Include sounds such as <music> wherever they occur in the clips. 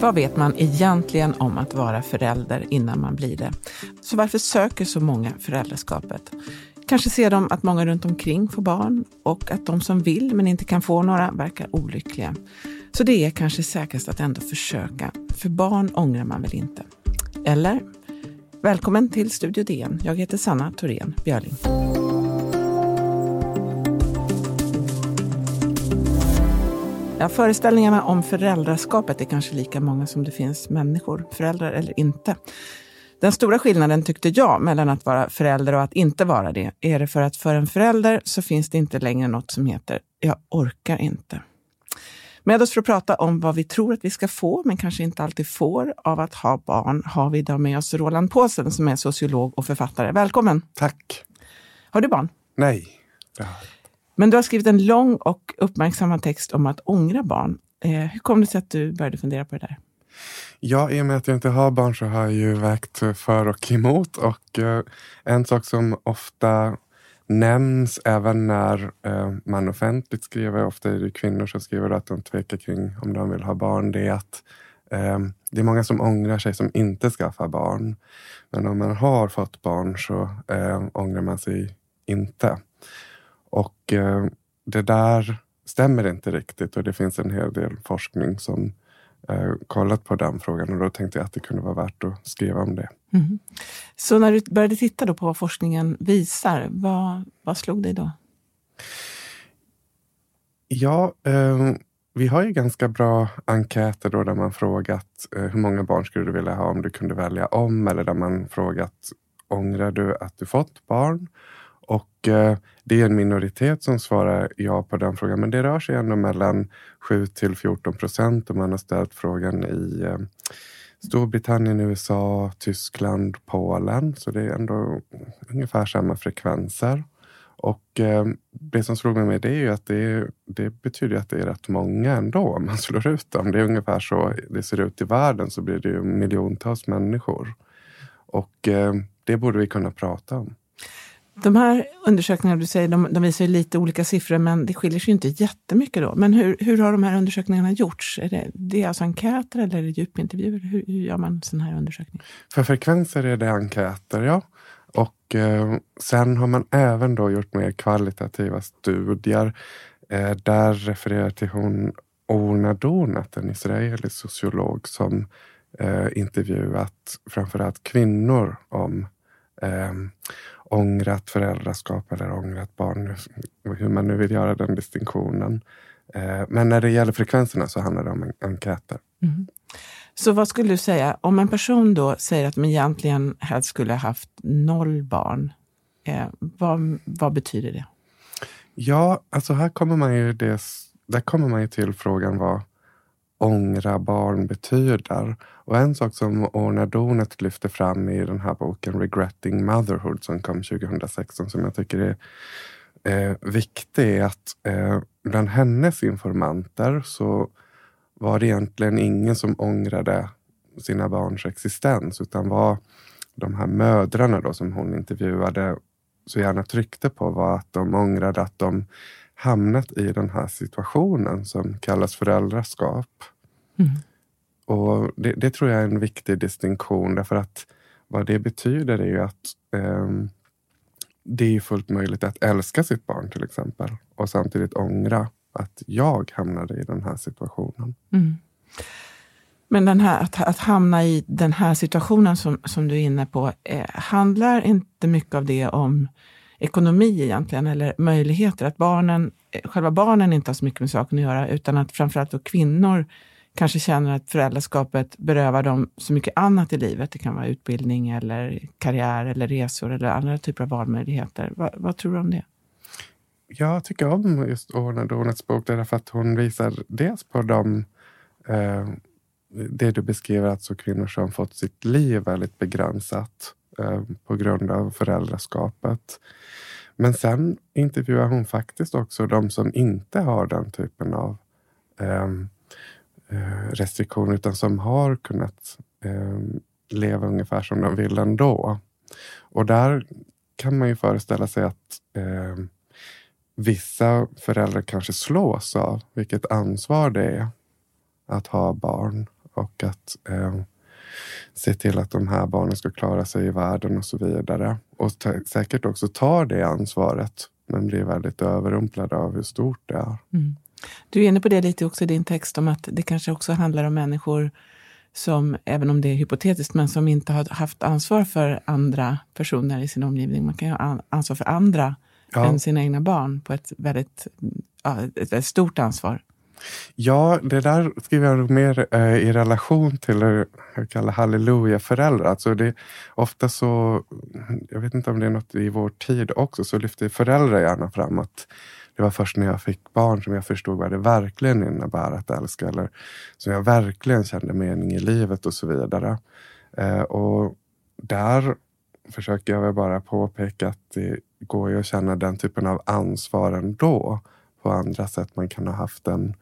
Vad vet man egentligen om att vara förälder innan man blir det? Så varför söker så många föräldraskapet? Kanske ser de att många runt omkring får barn och att de som vill men inte kan få några verkar olyckliga. Så det är kanske säkrast att ändå försöka, för barn ångrar man väl inte? Eller? Välkommen till Studio DN. Jag heter Sanna Thorén Björling. Ja, föreställningarna om föräldraskapet är kanske lika många som det finns människor, föräldrar eller inte. Den stora skillnaden tyckte jag mellan att vara förälder och att inte vara det, är det för att för en förälder så finns det inte längre något som heter ”jag orkar inte”. Med oss för att prata om vad vi tror att vi ska få, men kanske inte alltid får, av att ha barn har vi idag med oss Roland Påsen som är sociolog och författare. Välkommen! Tack! Har du barn? Nej. Men du har skrivit en lång och uppmärksammad text om att ångra barn. Eh, hur kom det sig att du började fundera på det där? Ja, i och med att jag inte har barn så har jag ju vägt för och emot. Och eh, en sak som ofta nämns även när eh, man offentligt skriver, ofta är det kvinnor som skriver att de tvekar kring om de vill ha barn, det är att eh, det är många som ångrar sig som inte skaffar barn. Men om man har fått barn så eh, ångrar man sig inte. Och eh, det där stämmer inte riktigt och det finns en hel del forskning som eh, kollat på den frågan och då tänkte jag att det kunde vara värt att skriva om det. Mm. Så när du började titta då på vad forskningen visar, vad, vad slog dig då? Ja, eh, vi har ju ganska bra enkäter då där man frågat eh, hur många barn skulle du vilja ha om du kunde välja om eller där man frågat ångrar du att du fått barn? Och eh, det är en minoritet som svarar ja på den frågan, men det rör sig ändå mellan 7 till 14 procent om man har ställt frågan i eh, Storbritannien, USA, Tyskland, Polen. Så det är ändå ungefär samma frekvenser. Och eh, det som slog mig med det är ju att det, det, betyder att det är rätt många ändå om man slår ut dem. Det är ungefär så det ser ut i världen så blir det ju miljontals människor. Och eh, det borde vi kunna prata om. De här undersökningarna du säger, de, de visar lite olika siffror, men det skiljer sig inte jättemycket då. Men hur, hur har de här undersökningarna gjorts? Är det, det är alltså enkäter eller är det djupintervjuer? Hur, hur gör man sån här undersökning? För frekvenser är det enkäter, ja. Och eh, sen har man även då gjort mer kvalitativa studier. Eh, där refererar till hon Orna Donat, en israelisk sociolog som eh, intervjuat framförallt kvinnor om eh, ångrat föräldraskap eller ångrat barn, hur man nu vill göra den distinktionen. Eh, men när det gäller frekvenserna så handlar det om enkäter. Mm. Så vad skulle du säga, om en person då säger att man egentligen helst skulle ha haft noll barn, eh, vad, vad betyder det? Ja, alltså här kommer man ju, det, där kommer man ju till frågan vad ångra barn betyder. Och en sak som Orna Donet lyfter fram i den här boken Regretting Motherhood som kom 2016 som jag tycker är eh, viktig är att eh, bland hennes informanter så var det egentligen ingen som ångrade sina barns existens utan var de här mödrarna då som hon intervjuade så gärna tryckte på var att de ångrade att de hamnat i den här situationen som kallas föräldraskap. Mm. Och det, det, tror jag är en viktig distinktion därför att vad det betyder är ju att eh, det är fullt möjligt att älska sitt barn till exempel och samtidigt ångra att jag hamnade i den här situationen. Mm. Men den här, att, att, hamna i den här situationen som, som du är inne på, eh, handlar inte mycket av det om ekonomi egentligen, eller möjligheter? Att barnen, eh, själva barnen inte har så mycket med saken att göra, utan att framförallt då kvinnor kanske känner att föräldraskapet berövar dem så mycket annat i livet. Det kan vara utbildning, eller karriär, eller resor eller andra typer av valmöjligheter. Va, vad tror du om det? Jag tycker om just Orna Donets bok därför att hon visar dels på de eh, det du beskriver, alltså kvinnor som fått sitt liv väldigt begränsat eh, Eh, på grund av föräldraskapet. Men sen intervjuar hon faktiskt också de som inte har den typen av ehm, eh, restriktioner utan som har kunnat ehm, leva ungefär som de vill ändå. Och där kan man ju föreställa sig att eh, vissa föräldrar kanske slås av vilket ansvar det är att ha barn och att eh, se till att de här barnen ska klara sig i världen och så vidare. Och säkert också tar det ansvaret men blir väldigt överrumplade av hur stort det är. Mm. Du är inne på det lite också i din text om att det kanske också handlar om människor som, även om det är hypotetiskt, men som inte har haft ansvar för andra personer i sin omgivning. Man kan ju ha ansvar för andra ja. än sina egna barn på ett väldigt, ja, ett väldigt stort ansvar. Ja, det där skriver jag mer eh, i relation till hur jag kallar halleluja-föräldrar. Alltså det, ofta så, jag vet inte om det är något i vår tid också, så lyfter föräldrar gärna fram att det var först när jag fick barn som jag förstod vad det verkligen innebär att älska. Eller som jag verkligen kände mening i livet och så vidare. Eh, och där försöker jag väl bara påpeka att det går ju att känna den typen av ansvar ändå på andra sätt. Man kan ha haft en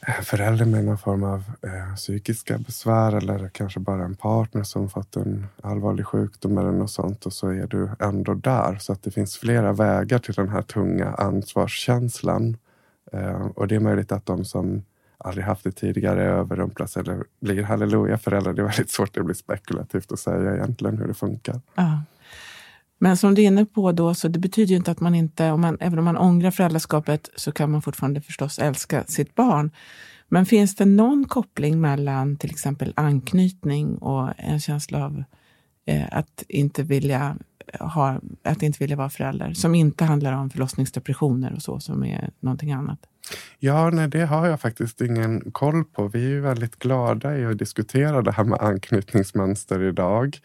eh, förälder med någon form av eh, psykiska besvär eller kanske bara en partner som fått en allvarlig sjukdom eller något sånt och så är du ändå där. Så att det finns flera vägar till den här tunga ansvarskänslan. Eh, och det är möjligt att de som aldrig haft det tidigare överrumplas eller blir halleluja-föräldrar. Det är väldigt svårt, det blir spekulativt att säga egentligen hur det funkar. Ja. Men som du är inne på då, så det betyder ju inte att man inte, om man, även om man ångrar föräldraskapet, så kan man fortfarande förstås älska sitt barn. Men finns det någon koppling mellan till exempel anknytning och en känsla av eh, att, inte vilja ha, att inte vilja vara förälder, som inte handlar om förlossningsdepressioner och så, som är någonting annat? Ja, nej, det har jag faktiskt ingen koll på. Vi är ju väldigt glada i att diskutera det här med anknytningsmönster idag.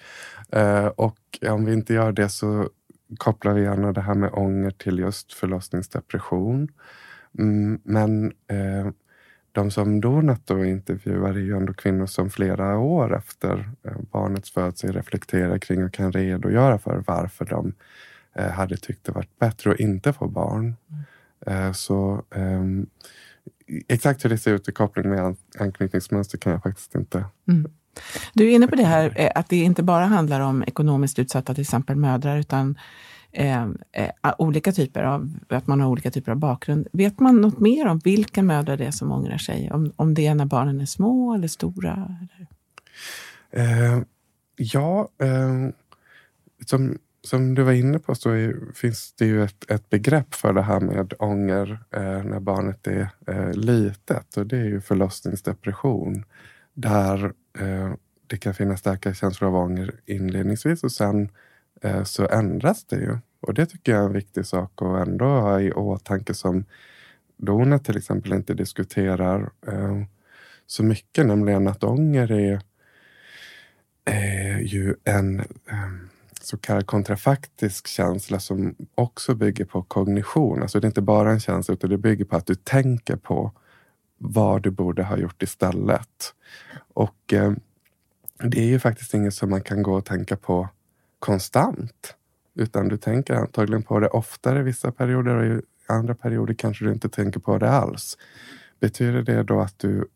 Eh, och om vi inte gör det så kopplar vi gärna det här med ånger till just förlossningsdepression. Mm, men eh, de som Donat då intervjuar är ju ändå kvinnor som flera år efter eh, barnets födelse reflekterar kring och kan redogöra för varför de eh, hade tyckt det varit bättre att inte få barn. Mm. Eh, så ehm, exakt hur det ser ut i koppling med anknytningsmönster kan jag faktiskt inte mm. Du är inne på det här eh, att det inte bara handlar om ekonomiskt utsatta, till exempel mödrar, utan eh, eh, olika typer av, att man har olika typer av bakgrund. Vet man något mer om vilka mödrar det är som ångrar sig? Om, om det är när barnen är små eller stora? Eller? Eh, ja, eh, som, som du var inne på så är, finns det ju ett, ett begrepp för det här med ånger eh, när barnet är eh, litet och det är ju förlossningsdepression där eh, det kan finnas starka känslor av ånger inledningsvis och sen eh, så ändras det ju. Och det tycker jag är en viktig sak att ändå ha i åtanke som Dona till exempel inte diskuterar eh, så mycket, nämligen att ånger är, är ju en eh, så kallad kontrafaktisk känsla som också bygger på kognition. Alltså det är inte bara en känsla utan det bygger på att du tänker på vad du borde ha gjort istället. Och eh, det är ju faktiskt inget som man kan gå och tänka på konstant. Utan du tänker antagligen på det oftare vissa perioder och i andra perioder kanske du inte tänker på det alls. Betyder det då att du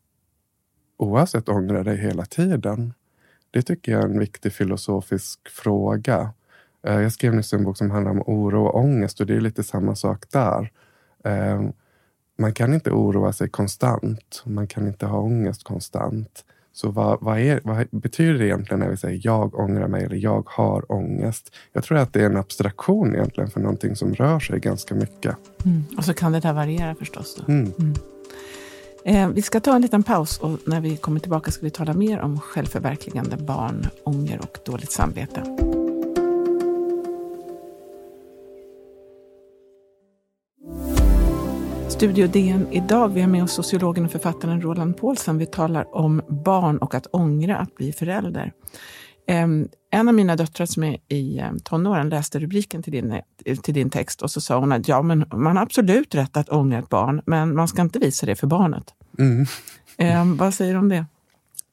oavsett ångrar dig hela tiden? Det tycker jag är en viktig filosofisk fråga. Eh, jag skrev nyss en bok som handlar om oro och ångest och det är lite samma sak där. Eh, man kan inte oroa sig konstant. Man kan inte ha ångest konstant. Så vad, vad, är, vad, betyder det egentligen när vi säger jag ångrar mig eller jag har ångest? Jag tror att det är en abstraktion egentligen för någonting som rör sig ganska mycket. Mm. Och så kan det där variera förstås. Mm. Mm. Eh, vi ska ta en liten paus och när vi kommer tillbaka ska vi tala mer om självförverkligande barn, ånger och dåligt samvete. Studio DN idag. Vi har med oss sociologen och författaren Roland Paulsen. Vi talar om barn och att ångra att bli förälder. En av mina döttrar som är i tonåren läste rubriken till din, till din text och så sa hon att ja, men man har absolut rätt att ångra ett barn, men man ska inte visa det för barnet. Mm. Eh, vad säger du om det?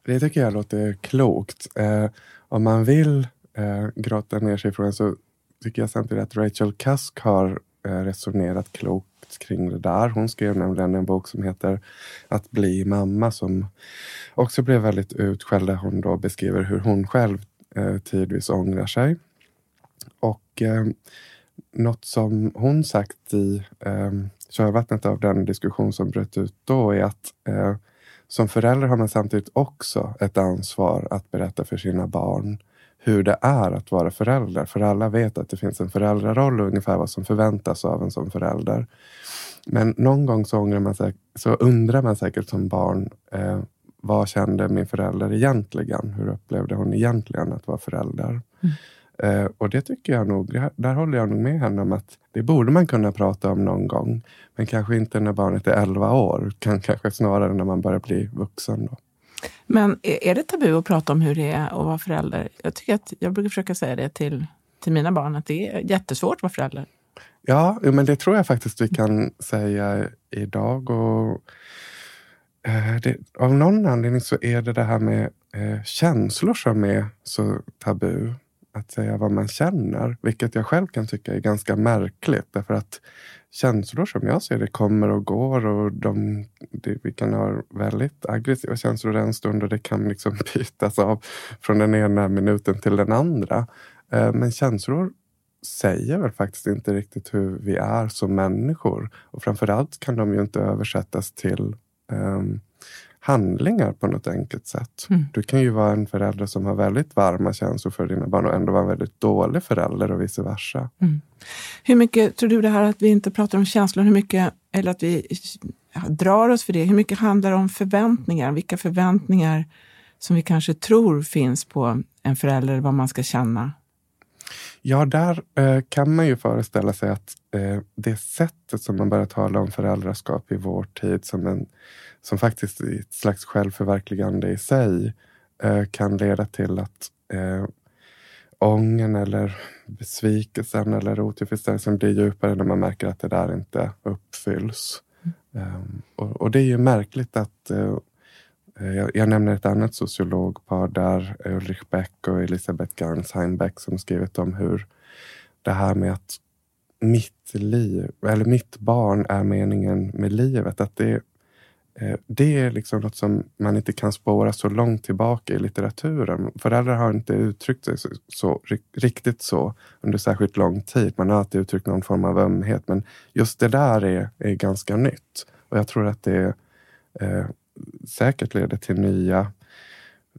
Det tycker jag låter klokt. Eh, om man vill eh, grotta ner sig i frågan så tycker jag samtidigt att Rachel Cusk har eh, resonerat klokt kring det där. Hon skrev nämligen en bok som heter Att bli mamma som också blev väldigt utskälld där hon då beskriver hur hon själv eh, tidvis ångrar sig. Och eh, något som hon sagt i eh, körvattnet av den diskussion som bröt ut då är att eh, som förälder har man samtidigt också ett ansvar att berätta för sina barn hur det är att vara förälder. För alla vet att det finns en föräldraroll och ungefär vad som förväntas av en som förälder. Men någon gång så, man sig, så undrar man säkert som barn eh, vad kände min förälder egentligen? Hur upplevde hon egentligen att vara förälder? Mm. Eh, och det tycker jag nog, där håller jag nog med henne om att det borde man kunna prata om någon gång. Men kanske inte när barnet är 11 år, utan kanske snarare när man börjar bli vuxen. Då. Men är det tabu att prata om hur det är att vara förälder? Jag, tycker att, jag brukar försöka säga det till, till mina barn, att det är jättesvårt att vara förälder. Ja, men det tror jag faktiskt vi kan säga idag. Och, eh, det, av någon anledning så är det det här med eh, känslor som är så tabu att säga vad man känner, vilket jag själv kan tycka är ganska märkligt. Därför att känslor som jag ser det kommer och går och de, det, vi kan ha väldigt aggressiva känslor en stund och det kan liksom <laughs> bytas av från den ena minuten till den andra. Eh, men känslor säger väl faktiskt inte riktigt hur vi är som människor. Och framförallt kan de ju inte översättas till um, handlingar på något enkelt sätt. Mm. Du kan ju vara en förälder som har väldigt varma känslor för dina barn och ändå vara en väldigt dålig förälder och vice versa. Mm. Hur mycket tror du det här att vi inte pratar om känslor, hur mycket, eller att vi drar oss för det, hur mycket handlar det om förväntningar? Vilka förväntningar som vi kanske tror finns på en förälder, vad man ska känna? Ja, där eh, kan man ju föreställa sig att eh, det sättet som man börjar tala om föräldraskap i vår tid som en som faktiskt är ett slags självförverkligande i sig eh, kan leda till att eh, ången eller besvikelsen eller otillfredsställelsen blir djupare när man märker att det där inte uppfylls. Mm. Um, och, och, det är ju märkligt att uh, jag, jag, nämner ett annat sociologpar där, Ulrich Beck och Elisabeth Garns Heimbeck som skrivit om hur det här med att mitt liv, eller mitt barn är meningen med livet. Att det Eh, det är liksom något som man inte kan spåra så långt tillbaka i litteraturen. Föräldrar har inte uttryckt sig så, så, riktigt så under särskilt lång tid. Man har alltid uttryckt någon form av ömhet, men just det där är, är ganska nytt. Och jag tror att det eh, säkert leder till nya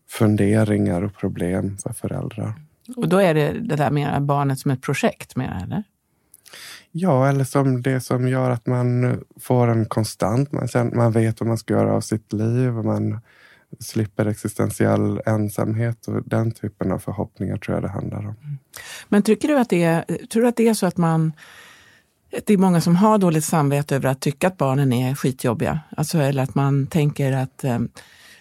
funderingar och problem för föräldrar. Och då är det det där med barnet som ett projekt, menar eller? Ja, eller som det som gör att man får en konstant, man, känner, man vet vad man ska göra av sitt liv och man slipper existentiell ensamhet och den typen av förhoppningar tror jag det handlar om. Mm. Men tycker du att det är, tror du att det är så att man det är många som har dåligt samvete över att tycka att barnen är skitjobbiga. Alltså, eller att man tänker att eh,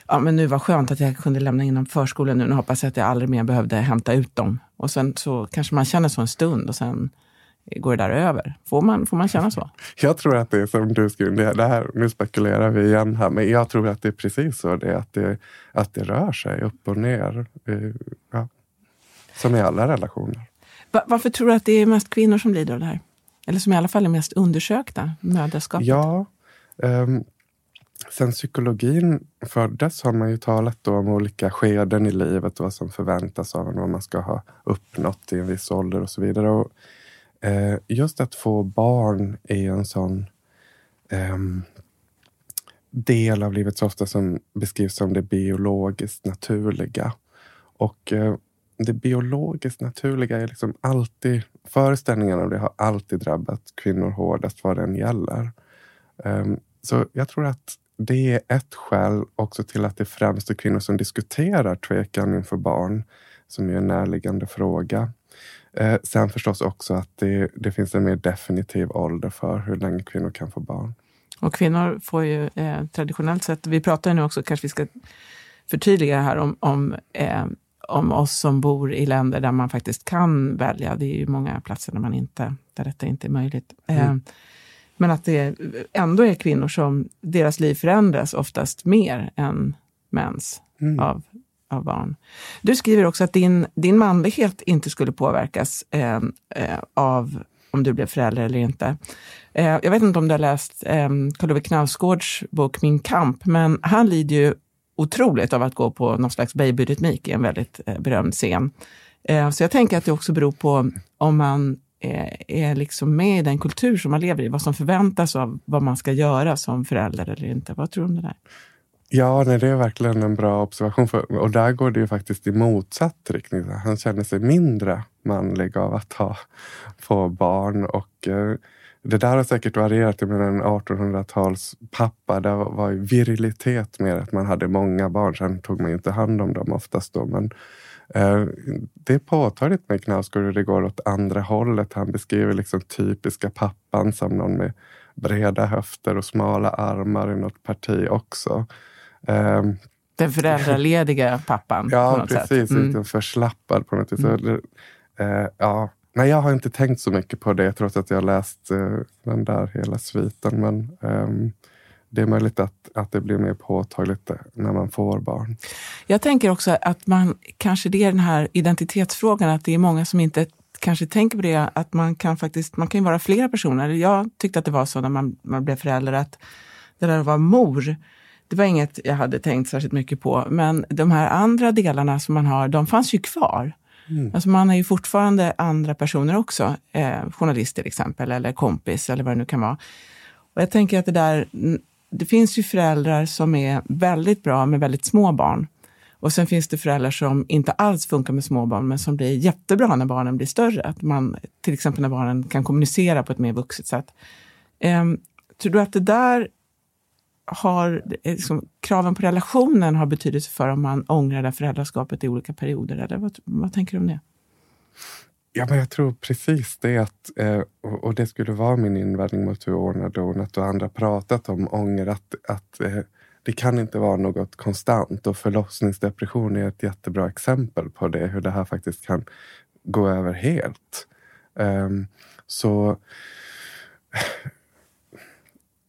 ja, men nu var skönt att jag kunde lämna in dem på förskolan nu. Nu hoppas jag att jag aldrig mer behövde hämta ut dem. Och sen så kanske man känner så en stund och sen går det där över? Får man, får man känna så? <laughs> Jag tror att det är som du skriver, det här, nu spekulerar vi igen här, men jag tror att det är precis så. Det, att, det, att det rör sig upp och ner. Ja. Som i alla relationer. Varför tror du att det är mest kvinnor som lider av det här? Eller som i alla fall är mest undersökta, mödraskapet? Ja, um, sen psykologin föddes har man ju talat om olika skeden i livet och vad som förväntas av en, vad man ska ha uppnått i en viss ålder och så vidare. Och Eh, just att få barn är en sån eh, del av livet så ofta som beskrivs som det biologiskt naturliga. Och eh, det biologiskt naturliga är liksom alltid, föreställningarna om det har alltid drabbat kvinnor hårdast vad den gäller. Ehm, så jag tror att det är ett skäl också till att det främst är kvinnor som diskuterar tvekan inför barn, som är en närliggande fråga. Eh, sen förstås också att det, det, finns en mer definitiv ålder för hur länge kvinnor kan få barn. Och kvinnor får ju eh, traditionellt sett, vi pratar ju nu också, kanske vi ska förtydliga här om, om, eh, om oss som bor i länder där man faktiskt kan välja. Det är ju många platser där, man inte, där detta inte är möjligt. Eh, mm. Men att det ändå är kvinnor som, deras liv förändras oftast mer än mäns mm. av av barn. Du skriver också att din, din manlighet inte skulle påverkas eh, eh, av om du blev förälder eller inte. Eh, jag vet inte om du har läst eh, Karl Ove Knausgårds bok Min kamp, men han lider ju otroligt av att gå på någon slags babyrytmik i en väldigt eh, berömd scen. Eh, så jag tänker att det också beror på om man är, är liksom med i den kultur som man lever i, vad som förväntas av vad man ska göra som förälder eller inte. Vad tror du om det där? Ja, nej, det är verkligen en bra observation. För, och där går det ju faktiskt i motsatt riktning. Han känner sig mindre manlig av att ha, få barn. Och eh, det där har säkert varierat. med en 1800-tals pappa, där var ju virilitet mer att man hade många barn. Sen tog man inte hand om dem oftast då. Men eh, det är påtagligt med Knausgård hur det går åt andra hållet. Han beskriver liksom typiska pappan som någon med breda höfter och smala armar i något parti också. Um, den föräldralediga pappan? <laughs> ja, precis. Mm. Lite förslappad på något vis. Mm. Uh, ja. Nej, jag har inte tänkt så mycket på det trots att jag läst uh, den där hela sviten. Men um, det är möjligt att, att det blir mer påtagligt när man får barn. Jag tänker också att man kanske det är den här identitetsfrågan, att det är många som inte kanske tänker på det, att man kan faktiskt, man kan vara flera personer. Jag tyckte att det var så när man, man blev förälder, att det där att vara mor, det var inget jag hade tänkt särskilt mycket på. Men de här andra delarna som man har, de fanns ju kvar. Mm. Alltså man är ju fortfarande andra personer också. Eh, journalist till exempel, eller kompis eller vad det nu kan vara. Och jag tänker att det där, det finns ju föräldrar som är väldigt bra med väldigt små barn. Och sen finns det föräldrar som inte alls funkar med små barn, men som blir jättebra när barnen blir större. Att man, till exempel när barnen kan kommunicera på ett mer vuxet sätt. Eh, tror du att det där har eh, liksom, kraven på relationen har betydelse för om man ångrar det föräldraskapet i olika perioder? Eller vad, vad tänker du om det? Ja, men jag tror precis det. Att, eh, och, det skulle vara min invändning mot hur Orna Donat och andra pratat om ånger. Att, att eh, det kan inte vara något konstant och förlossningsdepression är ett jättebra exempel på det. Hur det här faktiskt kan gå över helt. Um, så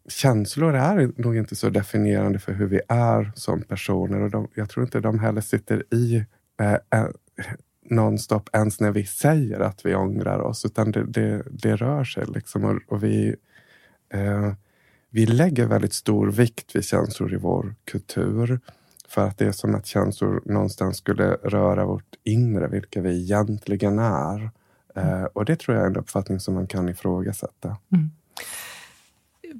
känslor är nog inte så definierande för hur vi är som personer. Och de, jag tror inte de heller sitter i eh, eh, nonstop ens när vi säger att vi ångrar oss. Utan det, det, det rör sig liksom. Och, och vi, eh, vi lägger väldigt stor vikt vid känslor i vår kultur. För att det är som att känslor någonstans skulle röra vårt inre, vilka vi egentligen är. Eh, och det tror jag är en uppfattning som man kan ifrågasätta. Mm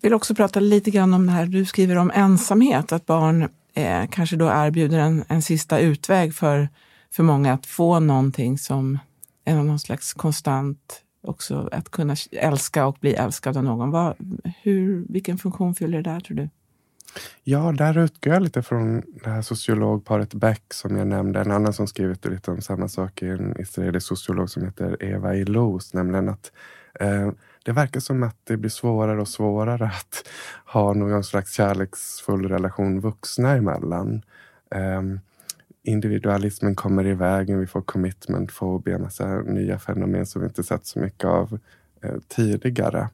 vill också prata lite grann om det här du skriver om ensamhet, att barn eh, kanske då erbjuder en, en sista utväg för, för många att få någonting som är någon slags konstant, också att kunna älska och bli älskad av någon. Vad, hur, vilken funktion fyller det där tror du? Ja, där utgår jag lite från det här sociologparet Beck som jag nämnde. En annan som skrivit lite om samma sak är en israelisk sociolog som heter Eva Illouz, nämligen att eh, det verkar som att det blir svårare och svårare att ha någon slags kärleksfull relation vuxna emellan. Um, individualismen kommer i vägen, vi får commitment fobi, en massa nya fenomen som vi inte sett så mycket av eh, tidigare.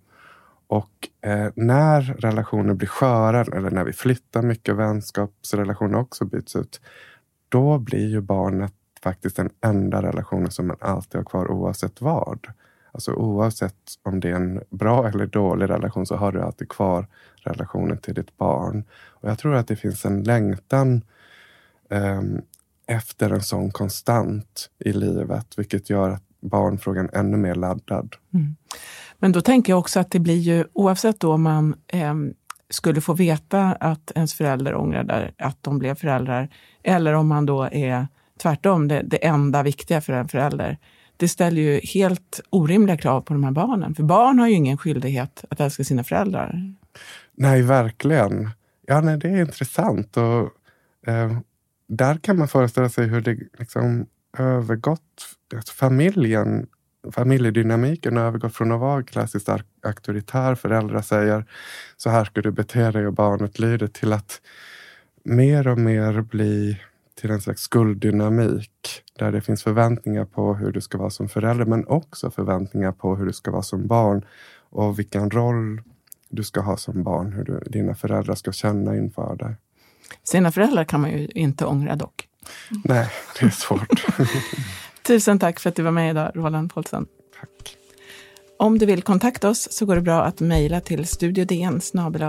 Och eh, när relationer blir sköra, eller när vi flyttar mycket, vänskapsrelationer också byts ut, då blir ju barnet faktiskt den enda relationen som man alltid har kvar oavsett vad. Alltså oavsett om det är en bra eller dålig relation så har du alltid kvar relationen till ditt barn. Och Jag tror att det finns en längtan um, efter en sån konstant i livet, vilket gör att barnfrågan ännu mer laddad. Mm. Men då tänker jag också att det blir ju, oavsett då om man eh, skulle få veta att ens förälder ångrade att de blev föräldrar, eller om man då är tvärtom, det, det enda viktiga för en förälder, det ställer ju helt orimliga krav på de här barnen. För barn har ju ingen skyldighet att älska sina föräldrar. Nej, verkligen. Ja, nej, det är intressant. Och, eh, där kan man föreställa sig hur det liksom övergått, alltså familjen, familjedynamiken har övergått från att vara klassiskt auktoritär, föräldrar säger så här ska du bete dig och barnet lyder, till att mer och mer bli till en slags skulddynamik där det finns förväntningar på hur du ska vara som förälder men också förväntningar på hur du ska vara som barn och vilken roll du ska ha som barn, hur du, dina föräldrar ska känna inför dig. Sina föräldrar kan man ju inte ångra dock. Nej, det är svårt. <laughs> Tusen tack för att du var med idag, Roland Paulsen. Tack. Om du vill kontakta oss så går det bra att mejla till studiodn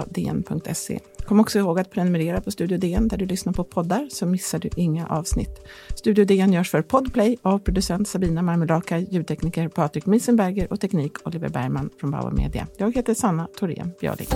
dn.se. Kom också ihåg att prenumerera på Studio DN där du lyssnar på poddar så missar du inga avsnitt. Studio DN görs för Podplay av producent Sabina Marmelaka, ljudtekniker Patrik Miesenberger och teknik Oliver Bergman från Bauer Media. Jag heter Sanna Thorén Björling.